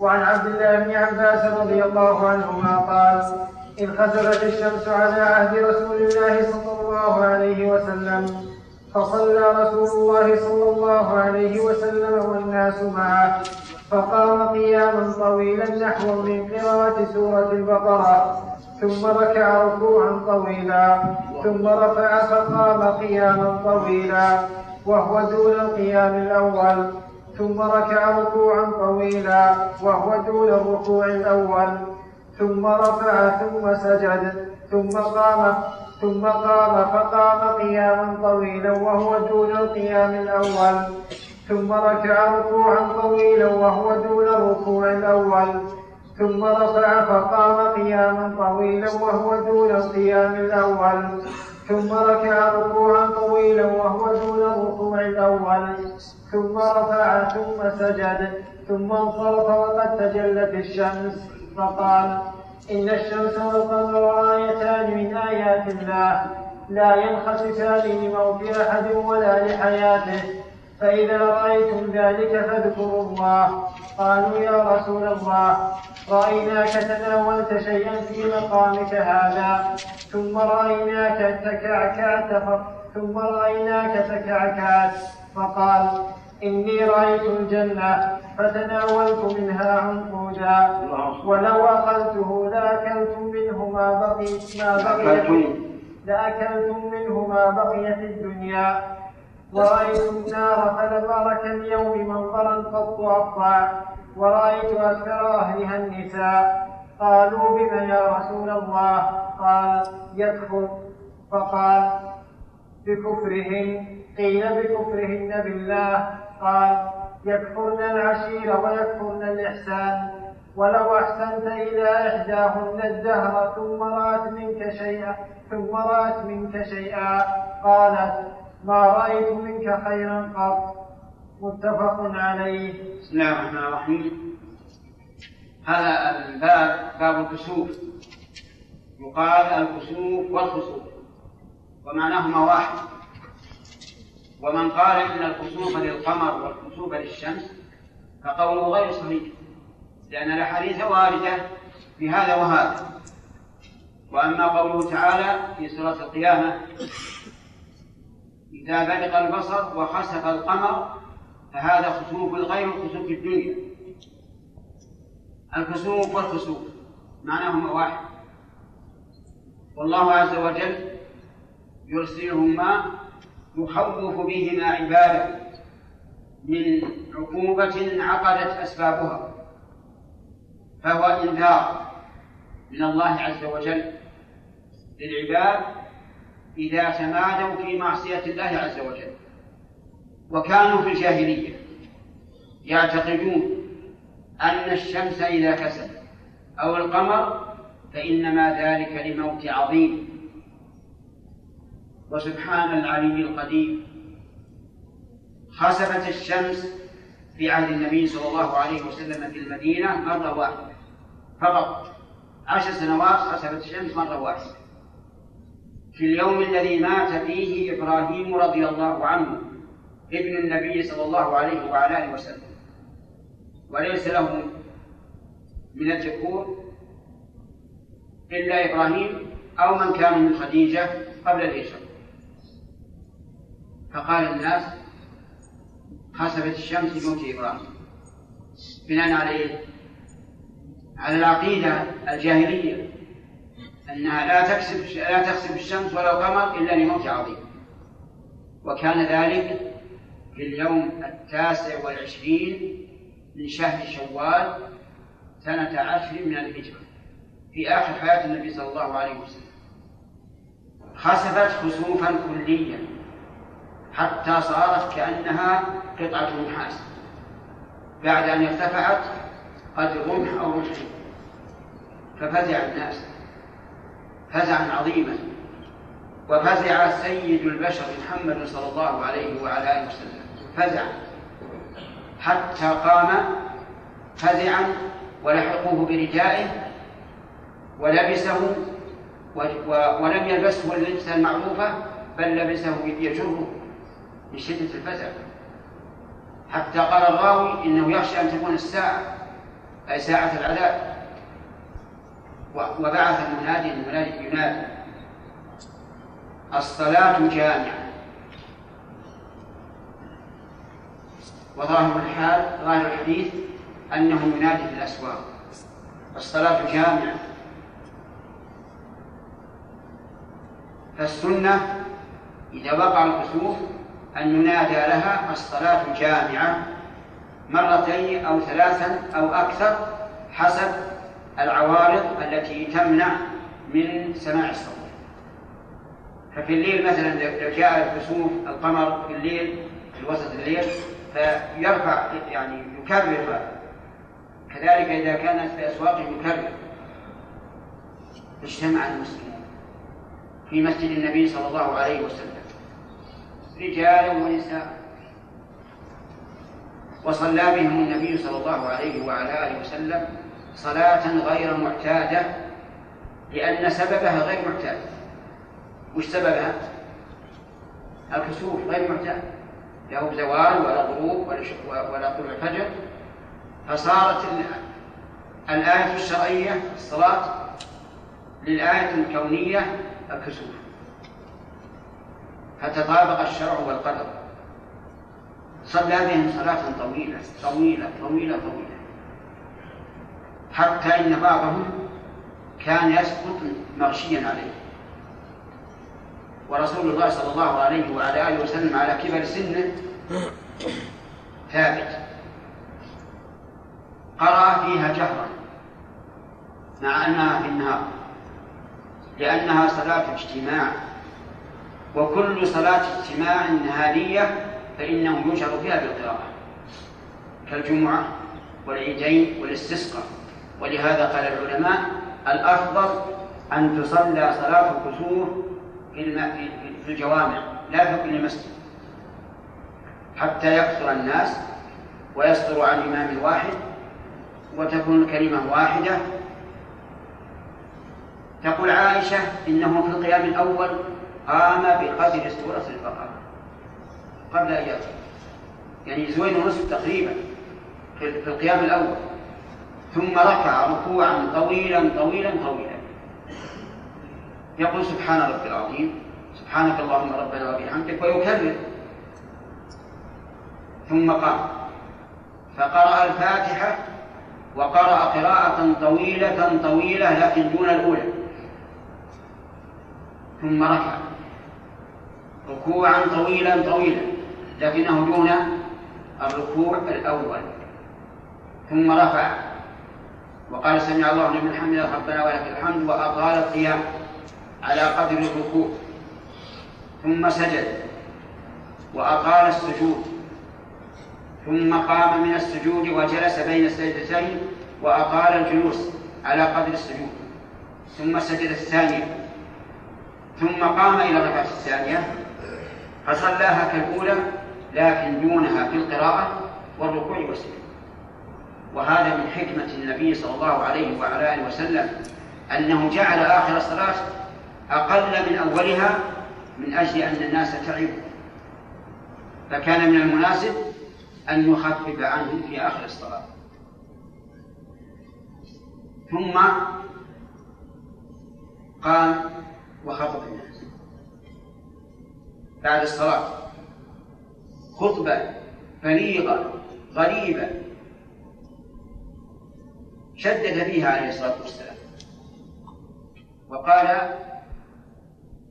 وعن عبد الله بن عباس رضي الله عنهما قال إن خسفت الشمس على عهد رسول الله صلى الله عليه وسلم فصلى رسول الله صلى الله عليه وسلم والناس معه فقام قياما طويلا نحو من قراءة سورة البقرة ثم ركع ركوعا طويلا ثم رفع فقام قياما طويلا وهو دون القيام الأول ثم ركع ركوعا طويلا وهو دون الركوع الأول ثم رفع ثم سجد ثم قام ثم قام فقام قياما طويلا وهو دون القيام الأول. ثم ركع ركوعا طويلا وهو دون الركوع الأول. ثم رفع فقام قياما طويلا وهو دون القيام الأول. ثم ركع ركوعا طويلا وهو دون الركوع الأول. ثم رفع ثم سجد. ثم انصرف وقد تجلت الشمس. فقال إن الشمس والقمر آيتان من آيات الله. لا ينخسفان لموت أحد ولا لحياته. فإذا رأيتم ذلك فاذكروا الله. قالوا يا رسول الله رأيناك تناولت شيئا في مقامك هذا. ثم رأيناك تكعكعت ثم رأيناك تكعكعت. فقال إني رأيت الجنة. فتناولت منها عنقودا ولو أخذته لأكلتم منه ما بقي ما بقي لأكلتم منه ما بقي في الدنيا ورأيت النار فلم أرك اليوم منظرا قط أقطع ورأيت أكثر أهلها النساء قالوا بم يا رسول الله قال يكفر فقال بكفرهن قيل بكفرهن بالله قال يكفرن العشير ويكفرن الإحسان. ولو أحسنت إلى إحداهن الدهر ثم رأت منك شيئا ثم رأت منك شيئا. قالت ما رأيت منك خيرا قط. متفق عليه. بسم الله الرحمن الرحيم. هذا الباب باب الكسوف. يقال الكسوف والخسوف. ومعناهما واحد. ومن قال إن الكسوف للقمر والكسوف للشمس فقوله غير صحيح لأن الأحاديث واردة في هذا وهذا. وأما قوله تعالى في سورة القيامة إذا برق البصر وخسف القمر فهذا خسوف غير خسوف الدنيا. الكسوف والخسوف معناهما واحد. والله عز وجل يرسلهما يخوف بهما عباده من عقوبة عقدت أسبابها فهو إنذار من الله عز وجل للعباد إذا تمادوا في معصية الله عز وجل وكانوا في الجاهلية يعتقدون أن الشمس إذا كسد أو القمر فإنما ذلك لموت عظيم. وسبحان العلي القدير. خسفت الشمس في عهد النبي صلى الله عليه وسلم في المدينة مرة واحدة. فقط عشر سنوات خسفت الشمس مرة واحدة. في اليوم الذي مات فيه إبراهيم رضي الله عنه ابن النبي صلى الله عليه وعلى آله وسلم. وليس له من الذكور إلا إبراهيم أو من كان من خديجة قبل الهجرة. فقال الناس خسفت الشمس بموت إبراهيم. بناء على إيه؟ على العقيدة الجاهلية أنها لا تكسب لا تخسف الشمس ولا القمر إلا لموت عظيم. وكان ذلك في اليوم التاسع والعشرين من شهر شوال سنة عشر من الهجرة في آخر حياة النبي صلى الله عليه وسلم. خسفت خسوفا كليا. حتى صارت كأنها قطعة نحاس. بعد أن ارتفعت قد رمح أو رمحين ففزع الناس. فزعا عظيما. وفزع سيد البشر محمد صلى الله عليه وعلى آله وسلم. فزع. حتى قام فزعا ولحقوه بردائه ولبسه ولم يلبسه اللبسة المعروفة بل لبسه يجره من شدة الفزع حتى قال الراوي إنه يخشى أن تكون الساعة أي ساعة العذاب. وبعث منادي المنادي ينادي الصلاة جامعة. وظاهر الحال ظاهر الحديث أنه ينادي في الأسواق الصلاة جامعة. فالسنة إذا وقع الكسوف أن ينادى لها الصلاة جامعة مرتين أو ثلاثا أو أكثر حسب العوارض التي تمنع من سماع الصوت. ففي الليل مثلا لو جاء كسوف القمر في الليل في وسط الليل فيرفع يعني يكرر. كذلك إذا كانت في أسواق يكرر. اجتمع المسلمون في مسجد النبي صلى الله عليه وسلم. رجالا ونساء. وصلى بهم النبي صلى الله عليه وعلى آله وسلم صلاة غير معتادة لأن سببها غير معتاد. وش سببها؟ الكسوف غير معتاد. لا زوال ولا غروب ولا ولا طلوع الفجر. فصارت الآية الشرعية الصلاة للآية الكونية الكسوف. فتطابق الشرع والقدر. صلى بهم صلاة طويلة طويلة طويلة طويلة. حتى إن بعضهم كان يسقط مغشيا عليه. ورسول الله صلى الله عليه وعلى آله وسلم على كبر سنه ثابت. قرأ فيها جهرا مع أنها في النهار لأنها صلاة اجتماع. وكل صلاة اجتماع نهارية فإنه يشر فيها بالقراءة. كالجمعة والعيدين والاستسقاء. ولهذا قال العلماء الأفضل أن تصلى صلاة الكسوف في الجوامع لا في كل مسجد حتى يكثر الناس ويصدر عن إمام واحد وتكون الكلمة واحدة. تقول عائشة إنه في القيام الأول قام بقدر سورة البقرة. قبل أن يرجع يعني زوين ونصف تقريبا في القيام الأول. ثم ركع ركوعا طويلا طويلا طويلا. يقول سبحان ربي العظيم سبحانك اللهم ربنا وبحمدك ويكرر. ثم قام فقرأ الفاتحة وقرأ قراءة طويلة طويلة لكن دون الأولى. ثم ركع ركوعا طويلا طويلا لكنه دون الركوع الأول. ثم رفع. وقال سمع الله لمن حمد ربنا ولك الحمد وأطال القيام على قدر الركوع. ثم سجد. وأطال السجود. ثم قام من السجود وجلس بين السجدتين وأطال الجلوس على قدر السجود. ثم سجد الثانية. ثم قام إلى الركعة الثانية. فصلاها كالأولى لكن دونها في القراءة والركوع والسجود. وهذا من حكمة النبي صلى الله عليه وعلى آله وسلم أنه جعل آخر الصلاة أقل من أولها من أجل أن الناس تعبوا فكان من المناسب أن يخفف عنهم في آخر الصلاة. ثم قام وخطب الناس. بعد الصلاة. خطبة بليغة غريبة. شدد فيها عليه الصلاة والسلام. وقال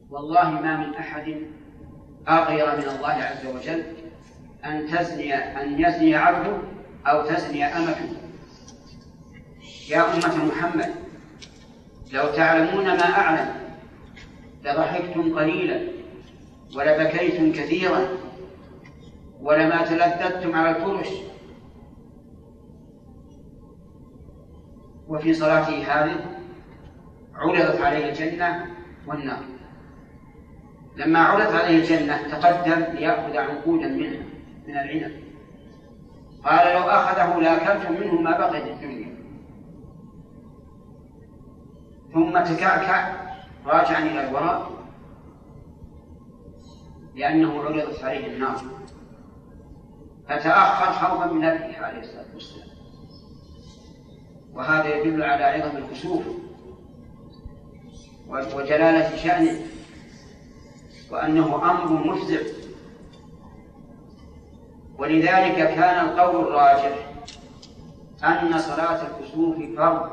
والله ما من أحد أغير من الله عز وجل أن تزني أن يزني عبده أو تزني أمته. يا أمة محمد لو تعلمون ما أعلم لضحكتم قليلا. ولبكيتم كثيرا ولما تلذذتم على الفرش. وفي صلاته هذه عرضت عليه الجنة والنار. لما عرضت عليه الجنة تقدم ليأخذ عنقودا منها من العنب. قال لو أخذه لأكلتم منه ما بقي في الدنيا ثم تكعكع راجعا إلى الوراء. لأنه عرضت عليه النار فتأخر خوفا من نفسه عليه الصلاة والسلام. وهذا يدل على عظم الكسوف وجلالة شأنه وأنه أمر مفزع. ولذلك كان القول الراجح أن صلاة الكسوف فرض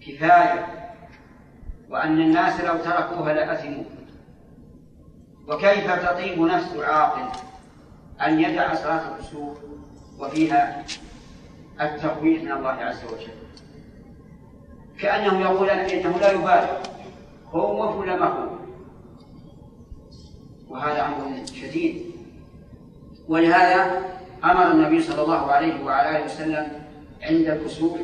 كفاية وأن الناس لو تركوها لأثموا. وكيف تطيب نفس عاقل أن يدع صلاة الكسوف وفيها التخويف من الله عز وجل؟ كأنه يقول إنه لا يبالغ خوف ولا مخوف وهذا أمر شديد. ولهذا أمر النبي صلى الله عليه وعلى آله وسلم عند الكسوف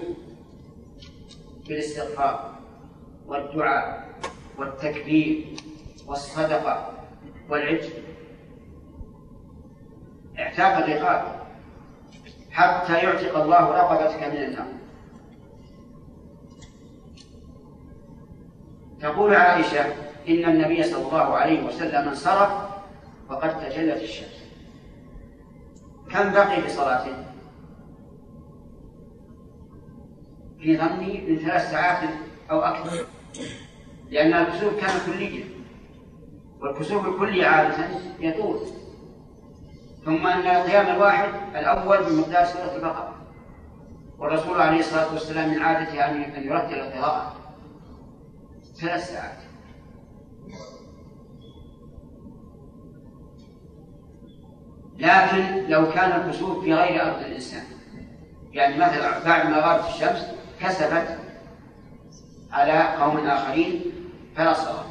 بالاستغفار والدعاء والتكبير والصدقة والعجل. اعتاق الرقاب. حتى يعتق الله رقبتك من النار تقول عائشة إن النبي صلى الله عليه وسلم انصرف وقد تجلت الشمس. كم بقي في صلاته؟ في ظني من ثلاث ساعات أو أكثر. لأن الكسوف كان كليا. والكسوف الكلي عادة يطول. ثم أن القيام الواحد الأول بمقدار سورة البقرة. والرسول عليه الصلاة والسلام من عادته أن يرتل القراءة ثلاث ساعات. لكن لو كان الكسوف في غير أرض الإنسان يعني مثلا بعد ما غابت الشمس كسفت على قوم آخرين فلا صلاة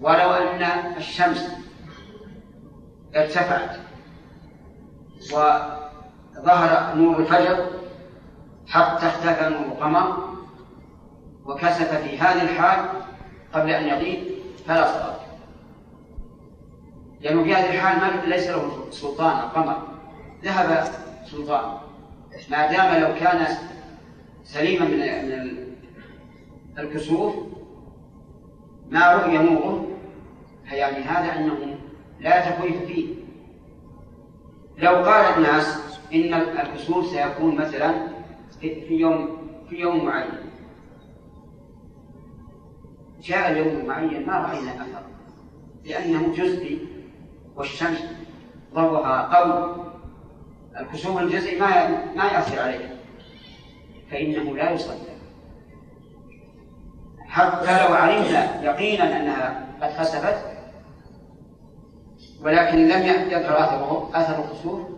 ولو أن الشمس ارتفعت وظهر نور الفجر حتى اختفى نور القمر وكسف في هذه الحال قبل أن يغيب فلا صلاة. لأنه في هذه الحال ليس له سلطان القمر. ذهب سلطان. ما دام لو كان سليما من من الكسوف ما رؤي نوره فيعني هذا أنه لا تكويف فيه. لو قال الناس إن الكسوف سيكون مثلا في يوم في يوم معين. جاء اليوم المعين ما رأينا أثر لأنه جزئي والشمس ضوءها قوي. الكسوف الجزئي ما ما يأثر عليه فإنه لا يصلي حتى لو علمنا يقينا أنها قد خسفت ولكن لم يظهر أثره أثر الخسوف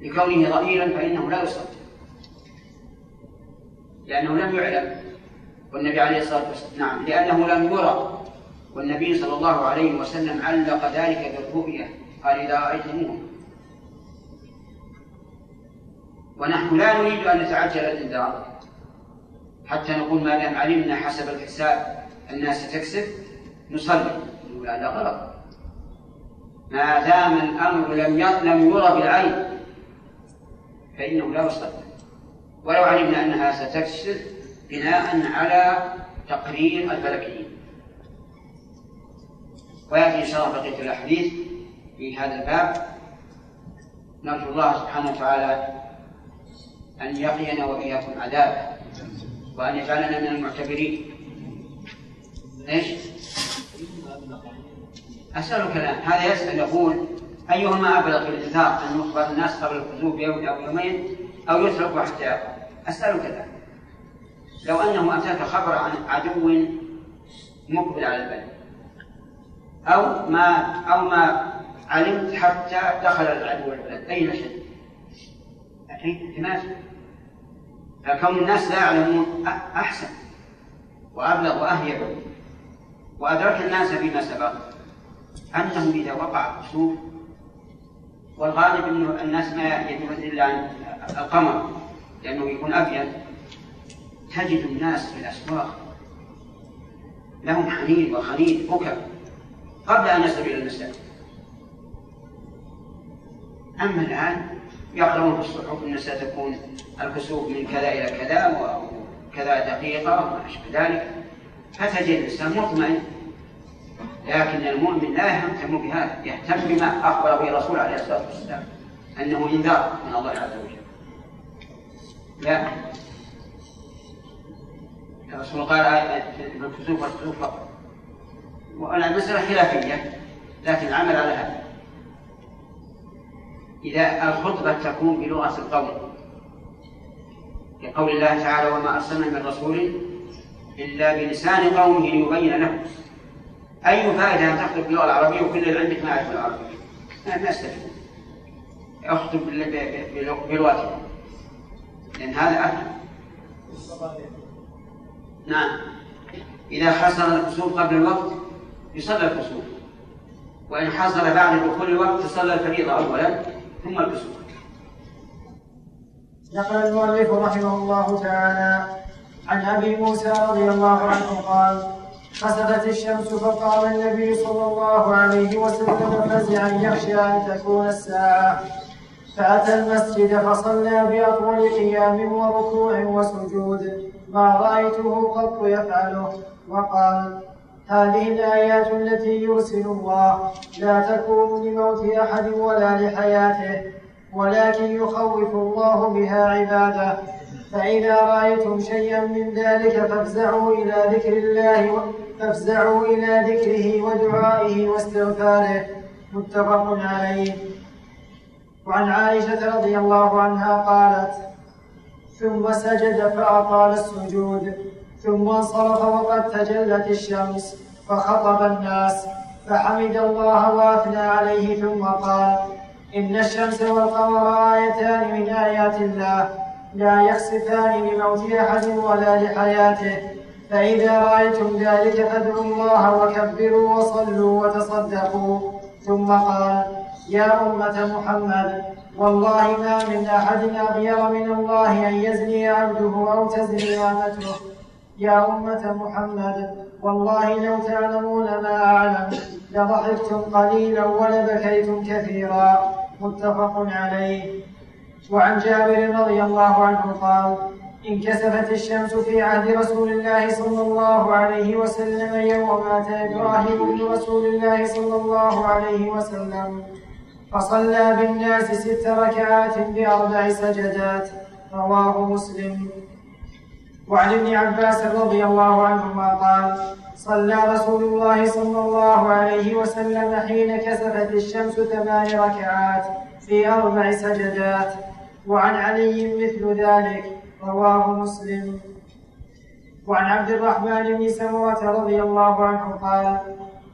لكونه ضئيلا فإنه لا يصلي لأنه لم يعلم. والنبي عليه الصلاة والسلام نعم لأنه لم يرى. والنبي صلى الله عليه وسلم علق ذلك بالرؤية. قال إذا رأيتموه. ونحن لا نريد أن نتعجل الإنذار حتى نقول ما دام علمنا حسب الحساب الناس تكسب نصلي. نقول هذا غلط. ما دام الأمر لم لم يرى بالعين فإنه لا يصلي ولو علمنا أنها ستكسب بناء على تقرير الفلكيين. ويأتي إن شاء الله بقية الأحاديث في هذا الباب. نرجو الله سبحانه وتعالى أن يقينا وإياكم عذابه وأن يجعلنا من المعتبرين. إيش؟ أسألك الآن هذا يسأل يقول أيهما أبلغ في الإنذار أن يخبر الناس قبل الخزوف بيوم أو يومين أو يترك حتى يقع؟ أسألك الآن. لو أنه أتاك خبر عن عدو مقبل على البلد أو ما أو ما علمت حتى دخل العدو البلد أين شيء؟ احتمال فكون الناس لا يعلمون أحسن وأبلغ وأهيب وأدرك الناس فيما سبق. أنه إذا وقع كسوف والغالب أن الناس ما يدرون إلا عن القمر لأنه يكون أبيض. تجد الناس في الأسواق لهم حنين وخليل بكى قبل أن يصلوا إلى المساجد أما الآن يقرؤون في الصحف أن ستكون الكسوف من كذا إلى كذا وكذا دقيقة وما أشبه ذلك. فتجد الإنسان مطمئن لكن المؤمن لا يهتم بهذا يهتم بما أخبر به الرسول عليه الصلاة والسلام أنه إنذار من الله عز وجل. لا. الرسول قال في الكسوف والكسوف فقط. والمسألة خلافية لكن العمل على هذا. إذا الخطبة تكون بلغة القوم لقول الله تعالى وما أرسلنا من رسول إلا بلسان قومه ليبين لهم. أي فائدة أن تخطب باللغة العربية وكل اللي عندك ما يعرف العربية ما أستفيد. أخطب بلغتهم لأن هذا أهل نعم. إذا حصل الكسوف قبل الوقت يصلى الكسوف وإن حصل بعد دخول الوقت تصلى الفريضة أولا ثم الكسوف نقل المؤلف رحمه الله تعالى عن أبي موسى رضي الله عنه قال خسفت الشمس فقال النبي صلى الله عليه وسلم فزعا يخشى أن تكون الساعة. فأتى المسجد فصلى بأطول قيام وركوع وسجود. ما رأيته قط يفعله. وقال هذه الآيات التي يرسل الله لا تكون لموت أحد ولا لحياته ولكن يخوف الله بها عباده. فإذا رأيتم شيئا من ذلك فافزعوا إلى ذكر الله فافزعوا إلى ذكره ودعائه واستغفاره. متفق عليه. وعن عائشة رضي الله عنها قالت ثم سجد فأطال السجود ثم انصرف وقد تجلت الشمس فخطب الناس فحمد الله وأثنى عليه ثم قال إن الشمس والقمر آيتان من آيات الله لا يخسفان لموت أحد ولا لحياته. فإذا رأيتم ذلك فادعوا الله وكبروا وصلوا وتصدقوا. ثم قال يا أمة محمد والله ما من أحد أغير من الله أن يزني عبده أو تزني أمته يا أمة محمد والله لو تعلمون ما أعلم لضحكتم قليلا ولبكيتم كثيرا. متفق عليه. وعن جابر رضي الله عنه قال انكسفت الشمس في عهد رسول الله صلى الله عليه وسلم يوم مات إبراهيم بن رسول الله صلى الله عليه وسلم فصلى بالناس ست ركعات بأربع سجدات رواه مسلم. وعن ابن عباس رضي الله عنهما قال صلى رسول الله صلى الله عليه وسلم حين كسفت الشمس ثمان ركعات في أربع سجدات وعن علي مثل ذلك رواه مسلم. وعن عبد الرحمن بن سمرة رضي الله عنه قال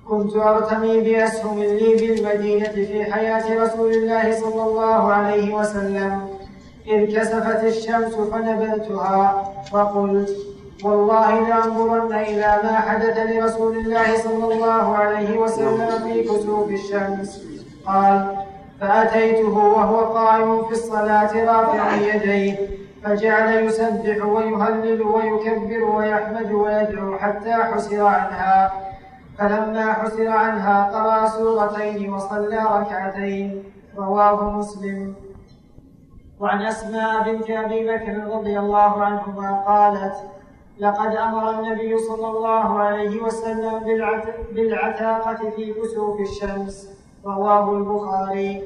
كنت أرتمي بأسهم لي بالمدينة في حياة رسول الله صلى الله عليه وسلم. إذ كسفت الشمس فنبذتها فقلت والله لأنظرن إلى ما حدث لرسول الله صلى الله عليه وسلم في كسوف الشمس. قال فأتيته وهو قائم في الصلاة رافعا يديه فجعل يسبح ويهلل ويكبر ويحمد ويدعو حتى حسر عنها. فلما حسر عنها قرأ سورتين وصلى ركعتين رواه مسلم. وعن أسماء بنت أبي بكر رضي الله عنهما قالت لقد أمر النبي صلى الله عليه وسلم بالعتاقة في كسوف الشمس. رواه البخاري.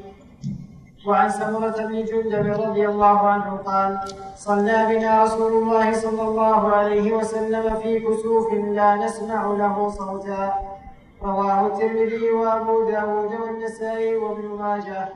وعن سمرة بن جندب رضي الله عنه قال صلى بنا رسول الله صلى الله عليه وسلم في كسوف لا نسمع له صوتا رواه الترمذي وأبو داود والنسائي وابن ماجه.